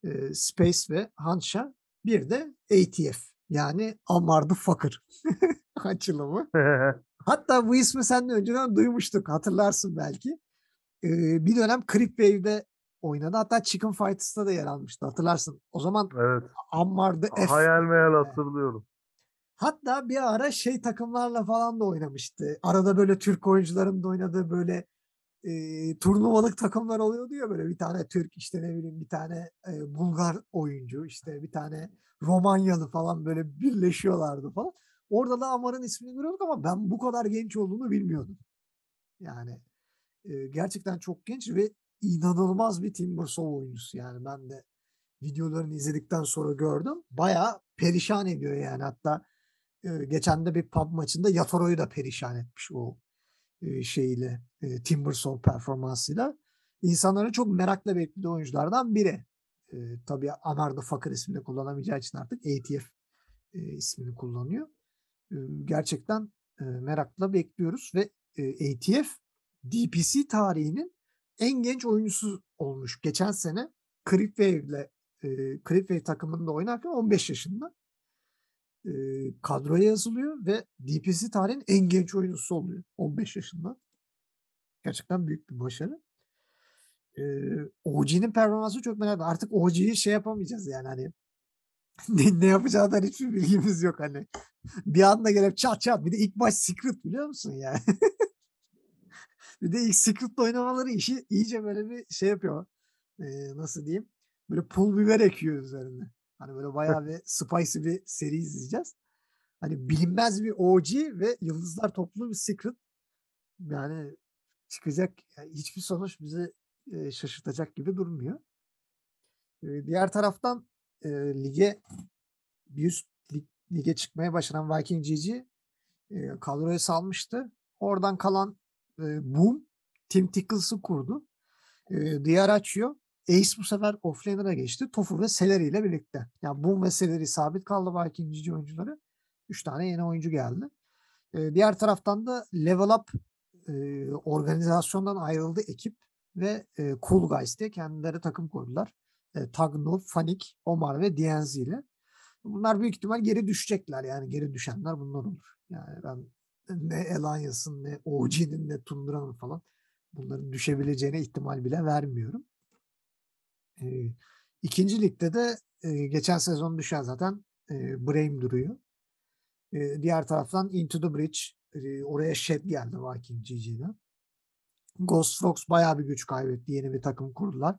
Eee, Space ve Hansha. Bir de ATF yani Ammar the Fucker açılımı. Hatta bu ismi seninle önceden duymuştuk hatırlarsın belki. Eee, bir dönem Creep Wave'de oynadı. Hatta Chicken Fighters'ta da yer almıştı hatırlarsın. O zaman Evet. Ammar the F. Hayal meyal hatırlıyorum. Hatta bir ara şey takımlarla falan da oynamıştı. Arada böyle Türk oyuncuların da oynadığı böyle, eee, turnuvalık takımlar oluyordu ya böyle bir tane Türk, işte, ne bileyim, bir tane, eee, Bulgar oyuncu, işte, bir tane Romanyalı falan böyle birleşiyorlardı falan. Orada da Ammar'ın ismini görüyorduk ama ben bu kadar genç olduğunu bilmiyordum. Yani, eee, gerçekten çok genç ve inanılmaz bir Timbersaw oyuncusu yani. Ben de videolarını izledikten sonra gördüm. Bayağı perişan ediyor yani. Hatta, eee, geçen de bir pub maçında Yatoro'yu da perişan etmiş o, eee, şeyiyle, eee, Timbersaw performansıyla. İnsanların çok merakla beklediği oyunculardan biri. Eee, tabii Ammar the Fucker ismini kullanamayacağı için artık ATF, eee, ismini kullanıyor. Gerçekten, merakla bekliyoruz ve, ATF DPC tarihinin en genç oyuncusu olmuş. Geçen sene Creep Wave'le, eee, Creep Wave takımında oynarken 15 yaşında. Kadroya yazılıyor ve DPC tarihinin en genç oyuncusu oluyor 15 yaşında. Gerçekten büyük bir başarı. Eee, OG'nin performansı çok merak Artık OG'yi şey yapamayacağız yani hani ne ne yapacağından hiçbir bilgimiz yok hani. Bir anda gelip çat çat bir de ilk maç Secret biliyor musun yani? Bir de ilk Secret'la oynamaları işi iyice böyle bir şey yapıyor. Eee, nasıl diyeyim? Böyle pul biber ekiyor üzerine. Hani böyle bayağı bir spicy bir seri izleyeceğiz. Hani bilinmez bir OG ve yıldızlar topluluğu bir Secret. Yani çıkacak yani hiçbir sonuç bizi, eee, şaşırtacak gibi durmuyor. Eee, diğer taraftan, eee, lige bir üst lig lige çıkmaya başaran Viking GG, eee, kadroya salmıştı. Oradan kalan, eee, Boom Team Tickles'ı kurdu. Eee, Diaracho, Ace bu sefer offlaner'a geçti. Tofu ve Celery ile birlikte. Yani Boom ve Celery sabit kaldı Viking GG oyuncuları. 3 tane yeni oyuncu geldi. Eee, diğer taraftan da Level Up, eee, organizasyondan ayrıldı ekip ve, eee, Cool Guys diye kendileri takım kurdular. Eee, Tagno, Fanik, Omar ve DNZ ile. Bunlar büyük ihtimal geri düşecekler yani geri düşenler bunlar olur. Yani ben ne Alliance'ın ne OG'nin ne Tundra'nın falan bunların düşebileceğine ihtimal bile vermiyorum. Eee, 2. ligde de, eee, geçen sezon düşen zaten, eee, Brame duruyor. Eee, diğer taraftan Into the Breach, eee, oraya Shed geldi Viking GG'den. Ghost Frogs bayağı bir güç kaybetti. Yeni bir takım kurdular.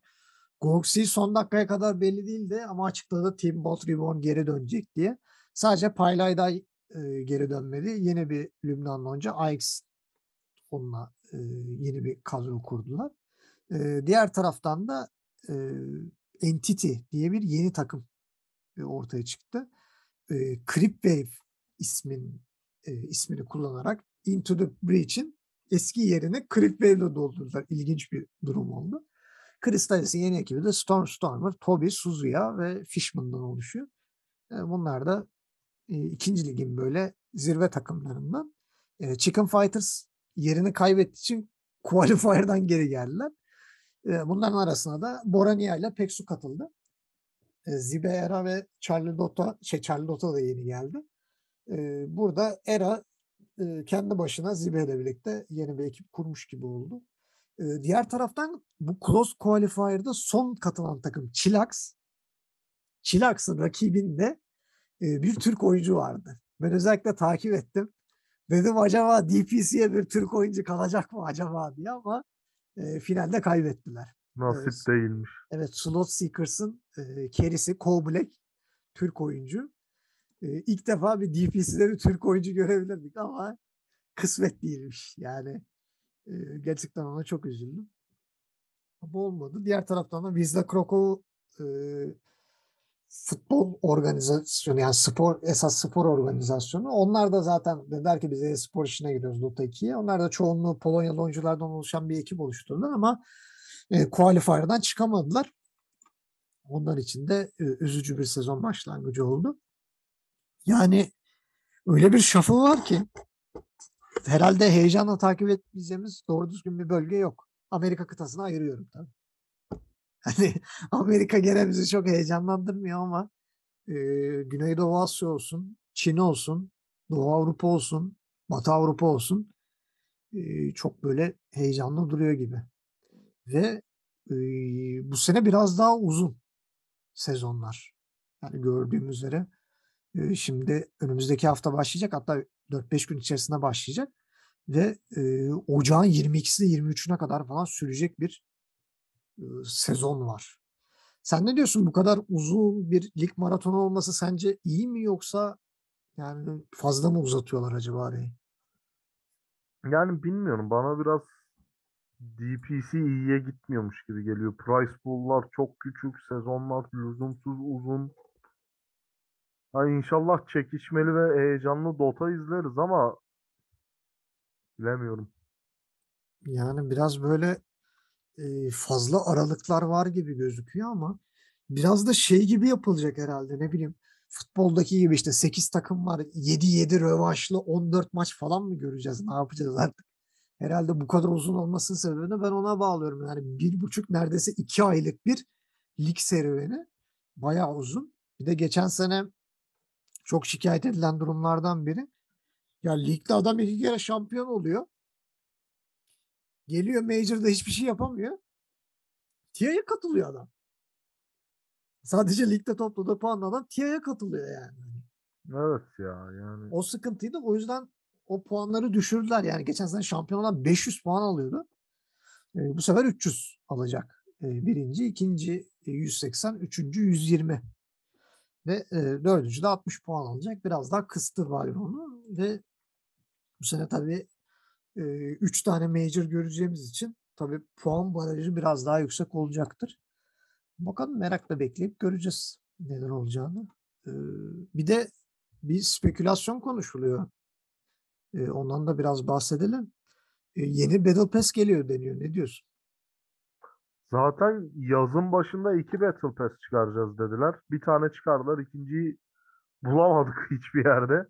Goxi son dakikaya kadar belli değildi ama açıkladı Team Bolt Reborn geri dönecek diye. Sadece Paylayday, eee, geri dönmedi. Yeni bir Lübnanlı oyuncu Aix onunla, eee, yeni bir kadro kurdular. Eee, diğer taraftan da, eee, Entity diye bir yeni takım, eee, ortaya çıktı. Eee, Creep Wave ismin eee, ismini kullanarak Into the Breach'in eski yerini Creep Wave'le doldurdular. İlginç bir durum oldu. Crystalis'in yeni ekibi de Stormstormer, Toby, Suzuya ve Fishman'dan oluşuyor. Eee, bunlar da, eee, 2. ligin böyle zirve takımlarından. Eee, Chicken Fighters yerini kaybettiği için Qualifier'dan geri geldiler. Bunların arasına da Borania ile Peksu katıldı. Zibe Era ve Charlie Dota, şey Charlie Dota da yeni geldi. Burada Era, kendi başına Zibe ile birlikte yeni bir ekip kurmuş gibi oldu. Eee, diğer taraftan bu Close Qualifier'da son katılan takım Chillax. Chillax'ın rakibinde, eee, bir Türk oyuncu vardı. Ben özellikle takip ettim. Dedim acaba DPC'ye bir Türk oyuncu kalacak mı acaba diye ama, eee, finalde kaybettiler. Nasip s değilmiş. Evet, Slot Seekers'ın, carry'si Cole Black Türk oyuncu. Eee, ilk defa bir DPC'de bir Türk oyuncu görebilirdik ama kısmet değilmiş. Yani, eee, gerçekten ona çok üzüldüm. Ama olmadı. Diğer taraftan da Wisla Krakow, eee, futbol organizasyonu yani spor esas spor organizasyonu. Onlar da zaten dediler ki biz e-spor işine giriyoruz Dota 2'ye. Onlar da çoğunluğu Polonyalı oyunculardan oluşan bir ekip oluşturdular ama, eee, Qualifier'dan çıkamadılar. Onlar için de, eee, üzücü bir sezon başlangıcı oldu. Yani öyle bir shuffle var ki herhâlde heyecanla takip etmeyeceğimiz doğru düzgün bir bölge yok. Amerika kıtasını ayırıyorum tabii. Hani Amerika gene bizi çok heyecanlandırmıyor ama eee, Güneydoğu Asya olsun, Çin olsun, Doğu Avrupa olsun, Batı Avrupa olsun eee, çok böyle heyecanlı duruyor gibi. Ve eee, bu sene biraz daha uzun sezonlar. Yani gördüğüm üzere şimdi önümüzdeki hafta başlayacak hatta 4-5 gün içerisinde başlayacak ve eee, ocağın 22'sine 23'üne kadar falan sürecek bir ııı, sezon var. Sen ne diyorsun? Bu kadar uzun bir lig maratonu olması sence iyi mi yoksa yani fazla mı uzatıyorlar acaba arayı? Yani bilmiyorum. Bana biraz DPC iyiye gitmiyormuş gibi geliyor. Price pool'lar çok küçük, sezonlar lüzumsuz uzun. Ha inşallah çekişmeli ve heyecanlı Dota izleriz ama bilemiyorum. Yani biraz böyle fazla aralıklar var gibi gözüküyor ama biraz da şey gibi yapılacak herhalde ne bileyim futboldaki gibi işte 8 takım var 7-7 rövanşlı 14 maç falan mı göreceğiz? Ne yapacağız artık? Herhalde bu kadar uzun olmasının sebebini ben ona bağlıyorum. Yani bir buçuk neredeyse iki aylık bir lig serüveni. Bayağı uzun. Bir de geçen sene çok şikayet edilen durumlardan biri. Ya ligde adam iki kere şampiyon oluyor. Geliyor Major'da hiçbir şey yapamıyor. TIA'ya katılıyor adam. Sadece ligde topladığı puanla adam TIA'ya katılıyor yani. Evet ya yani. O sıkıntıydı. O yüzden o puanları düşürdüler. Yani geçen sene şampiyon olan 500 puan alıyordu. Eee, bu sefer 300 alacak. Eee, birinci, ikinci e, 180, üçüncü 120 ve eee, dördüncü de 60 puan alacak. Biraz daha kıstı Valve onu ve bu sene tabii eee 3 tane major göreceğimiz için tabii puan barajı biraz daha yüksek olacaktır. Bakalım merakla bekleyip göreceğiz neler olacağını. Eee, bir de bir spekülasyon konuşuluyor. Eee, ondan da biraz bahsedelim. Eee, yeni Battle Pass geliyor deniyor. Ne diyorsun? Zaten yazın başında iki Battle Pass çıkaracağız dediler. Bir tane çıkardılar. ikinciyi bulamadık hiçbir yerde.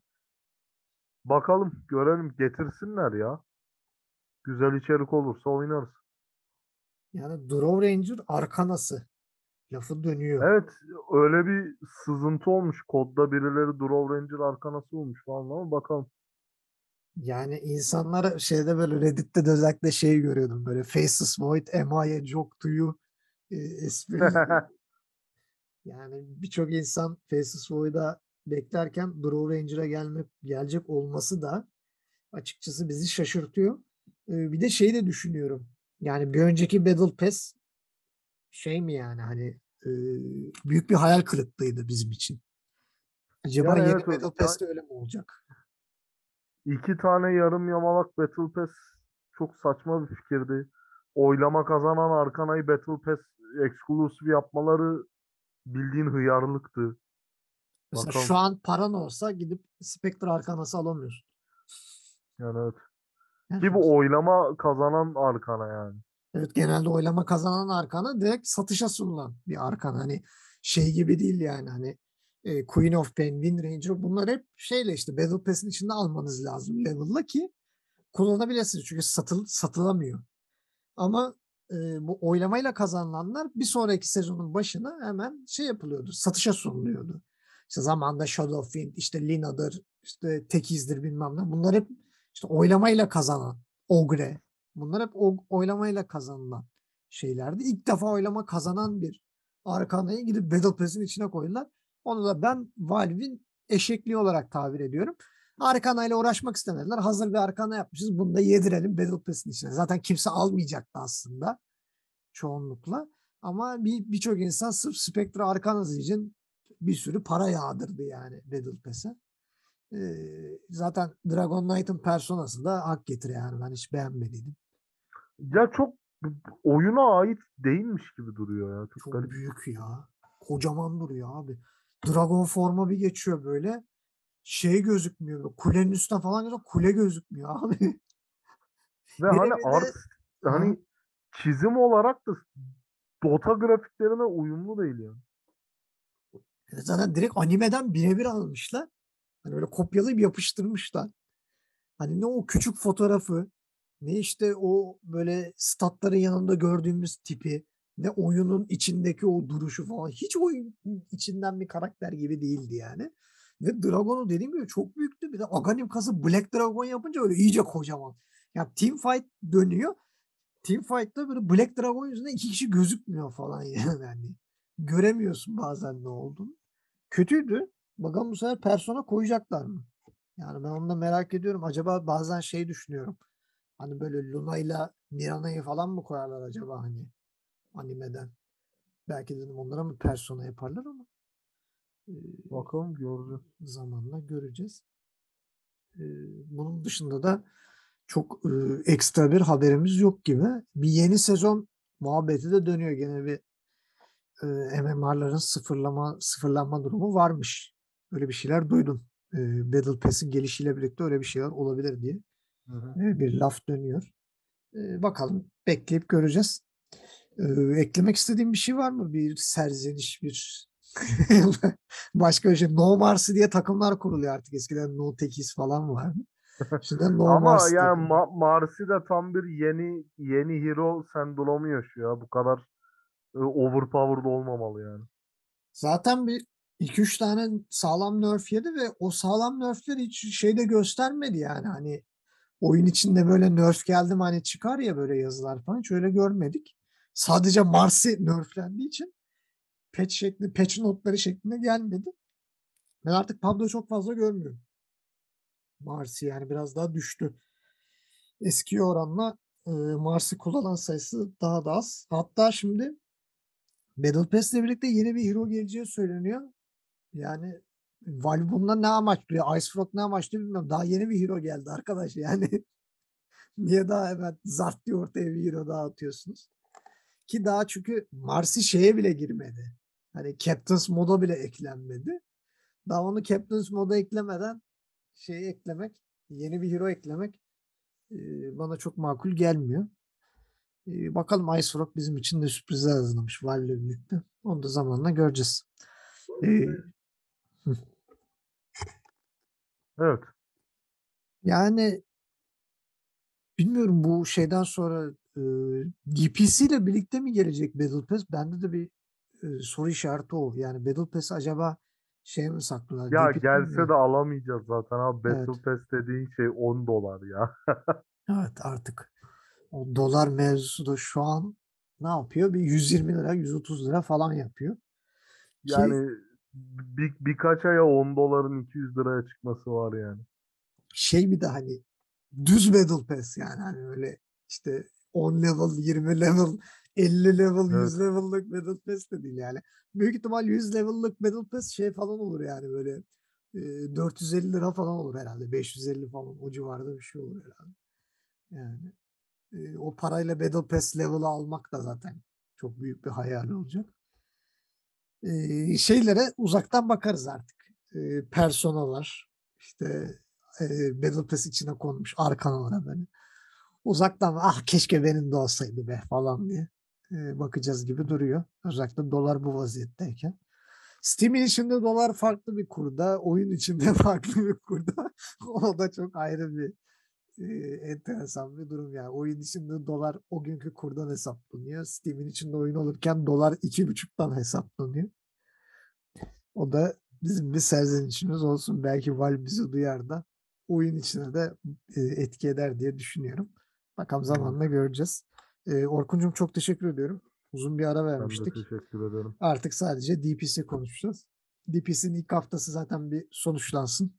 Bakalım görelim getirsinler ya. Güzel içerik olursa oynarız. Yani Draw Ranger arkanası lafı dönüyor. Evet öyle bir sızıntı olmuş. Kodda birileri Draw Ranger arkanası olmuş falan ama bakalım. Yani insanlar şeyde böyle Reddit'te de özellikle şey görüyordum böyle Faceless Void, Am I a Joke to You e, espri. yani birçok insan Faceless Void'a beklerken Draw Ranger'a gelme, gelecek olması da açıkçası bizi şaşırtıyor. Ee, bir de şey de düşünüyorum. Yani bir önceki Battle Pass şey mi yani hani e, büyük bir hayal kırıklığıydı bizim için. Acaba Yani yeni evet, Battle Pass'te öyle mi olacak? İki tane yarım yamalak Battle Pass çok saçma bir fikirdi. Oylama kazanan Arkana'yı Battle Pass exclusive yapmaları bildiğin hıyarlıktı. Mesela Bakalım. şu an paran olsa gidip Spectre arkanası alamıyorsun. Yani evet. Yani Ki bu oylama kazanan Arkana yani. Evet genelde oylama kazanan arkana direkt satışa sunulan bir arkana. Hani şey gibi değil yani hani e, Queen of Pain, Wind Ranger bunlar hep şeyle işte Battle Pass'in içinde almanız lazım level'la ki kullanabilirsiniz. Çünkü satıl, satılamıyor. Ama e, bu oylamayla kazanılanlar bir sonraki sezonun başına hemen şey yapılıyordu. Satışa sunuluyordu. İşte zamanında Shadowfiend, işte Lina'dır, işte Tekiz'dir bilmem ne. Bunlar hep işte oylamayla kazanan Ogre. Bunlar hep o- oylamayla kazanılan şeylerdi. İlk defa oylama kazanan bir Arkana'yı gidip Battle Pass'in içine koydular. Onu da ben Valve'in eşekliği olarak tabir ediyorum. Arkana ile uğraşmak istemediler. Hazır bir arkana yapmışız. Bunu da yedirelim Battle Pass'in içine. Zaten kimse almayacaktı aslında çoğunlukla. Ama bir birçok insan sırf Spectre Arkanası için bir sürü para yağdırdı yani Battle Pass'e. Ee, zaten Dragon Knight'ın personası da hak getir yani. Ben hiç beğenmediydim. Ya çok oyuna ait değilmiş gibi duruyor ya. Çok, Çok garip. büyük ya. Kocaman duruyor abi. Dragon forma bir geçiyor böyle. Şey gözükmüyor. Böyle kulenin üstüne falan gözüküyor. Kule gözükmüyor abi. Ve hani art hani çizim olarak da Dota grafiklerine uyumlu değil yani. Zaten direkt animeden birebir almışlar. Hani böyle kopyalayıp yapıştırmışlar. Hani ne o küçük fotoğrafı ne işte o böyle statların yanında gördüğümüz tipi ne oyunun içindeki o duruşu falan. Hiç oyun içinden bir karakter gibi değildi yani. Ve Dragon'u dediğim gibi çok büyüktü. Bir de Aghanim kası Black Dragon yapınca öyle iyice kocaman. Ya team fight dönüyor. Team fight'ta böyle Black Dragon yüzünden iki kişi gözükmüyor falan yani. yani göremiyorsun bazen ne olduğunu. Kötüydü. Bakalım bu sefer persona koyacaklar mı? Yani ben onu da merak ediyorum. Acaba bazen şey düşünüyorum. Hani böyle Luna ile Mirana'yı falan mı koyarlar acaba hani animeden? Belki dedim onlara mı persona yaparlar ama e, Bakalım göreceğiz. zamanla göreceğiz. E, bunun dışında da çok e, ekstra bir haberimiz yok gibi. Bir yeni sezon muhabbeti de dönüyor gene bir e, MMR'ların sıfırlama sıfırlanma durumu varmış. Öyle bir şeyler duydum. E, Battle Pass'in gelişiyle birlikte öyle bir şeyler olabilir diye Hı hı. e, bir laf dönüyor. E, bakalım bekleyip göreceğiz. E, eklemek istediğim bir şey var mı? Bir serzeniş, bir başka bir şey. No Mercy diye takımlar kuruluyor artık. Eskiden No Techies falan vardı. Şimdi No Ama Mercy yani. Ma- Marcy de tam bir yeni yeni hero sendromu yaşıyor. ya. Bu kadar e, overpowered olmamalı yani. Zaten bir 2-3 tane sağlam nerf yedi ve o sağlam nerfler hiç şeyde göstermedi yani hani oyun içinde böyle nerf geldi mi hani çıkar ya böyle yazılar falan hiç öyle görmedik. Sadece Marsi nerflendiği için patch şekli, patch notları şeklinde gelmedi. Ben artık Pablo çok fazla görmüyorum. Marsi yani biraz daha düştü. Eski oranla e, Marsi kullanan sayısı daha da az. Hatta şimdi Battle Pass ile birlikte yeni bir hero geleceği söyleniyor. Yani Valve bundan ne amaçlıyor? Ice Frog ne amaçlıyor bilmiyorum. Daha yeni bir hero geldi arkadaş yani. Niye daha hemen zart diye ortaya bir hero daha atıyorsunuz? Ki daha çünkü Marsi şeye bile girmedi. Hani Captain's moda bile eklenmedi. Daha onu Captain's moda eklemeden şeyi eklemek, yeni bir hero eklemek bana çok makul gelmiyor. Bakalım Ice Rock bizim için de sürprizler hazırlamış Valve ile birlikte. Onu da zamanla göreceğiz. Evet. yani bilmiyorum bu şeyden sonra e, DPC ile birlikte mi gelecek Battle Pass? Bende de bir e, soru işareti o. Yani Battle Pass acaba şey mi saklıyorlar? Ya DPC mi? gelse de alamayacağız zaten abi. Battle Evet. Pass dediğin şey 10 dolar ya. Evet artık o dolar mevzusu da şu an ne yapıyor? Bir 120 lira, 130 lira falan yapıyor. Ki Yani bir, birkaç aya 10 doların 200 liraya çıkması var yani. şey bir de hani düz Battle Pass yani hani öyle işte 10 level, 20 level, 50 level, Evet. 100 level'lık Battle Pass de değil yani. Büyük ihtimal 100 level'lık Battle Pass şey falan olur yani böyle e, 450 lira falan olur herhalde. 550 falan o civarda bir şey olur herhalde. Yani e, o parayla Battle Pass level'ı almak da zaten çok büyük bir hayal olacak. E, şeylere uzaktan bakarız artık. E, personalar işte e, Battle Pass içine konmuş arkanalara böyle. Uzaktan ah keşke benim de olsaydı be falan diye bakacağız gibi duruyor. Özellikle dolar bu vaziyetteyken. Steam'in içinde dolar farklı bir kurda, oyun içinde farklı bir kurda. o da çok ayrı bir e, enteresan bir durum yani. Oyun içinde dolar o günkü kurdan hesaplanıyor. Steam'in içinde oyun olurken dolar iki buçuktan hesaplanıyor. O da bizim bir serzenişimiz olsun. Belki Valve bizi duyar da oyun içine de etki eder diye düşünüyorum. Bakalım zamanla göreceğiz. E, Orkun'cum çok teşekkür ediyorum. Uzun bir ara Ben de vermiştik. teşekkür ederim. Artık sadece DPC konuşacağız. DPC'nin ilk haftası zaten bir sonuçlansın.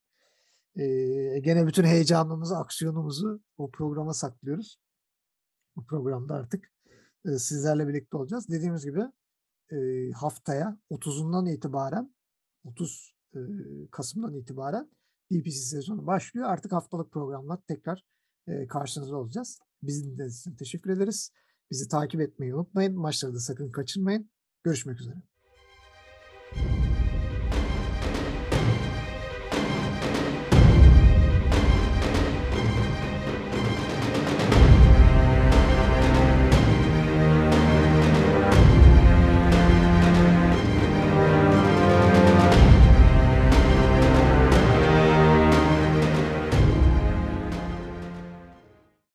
Ee, gene bütün heyecanımızı, aksiyonumuzu o programa saklıyoruz. Bu programda artık e, sizlerle birlikte olacağız. Dediğimiz gibi e, haftaya 30'undan itibaren 30 e, Kasım'dan itibaren DPC sezonu başlıyor. Artık haftalık programlar tekrar e, karşınızda olacağız. Bizi dinlediğiniz için teşekkür ederiz. Bizi takip etmeyi unutmayın. Maçları da sakın kaçırmayın. Görüşmek üzere.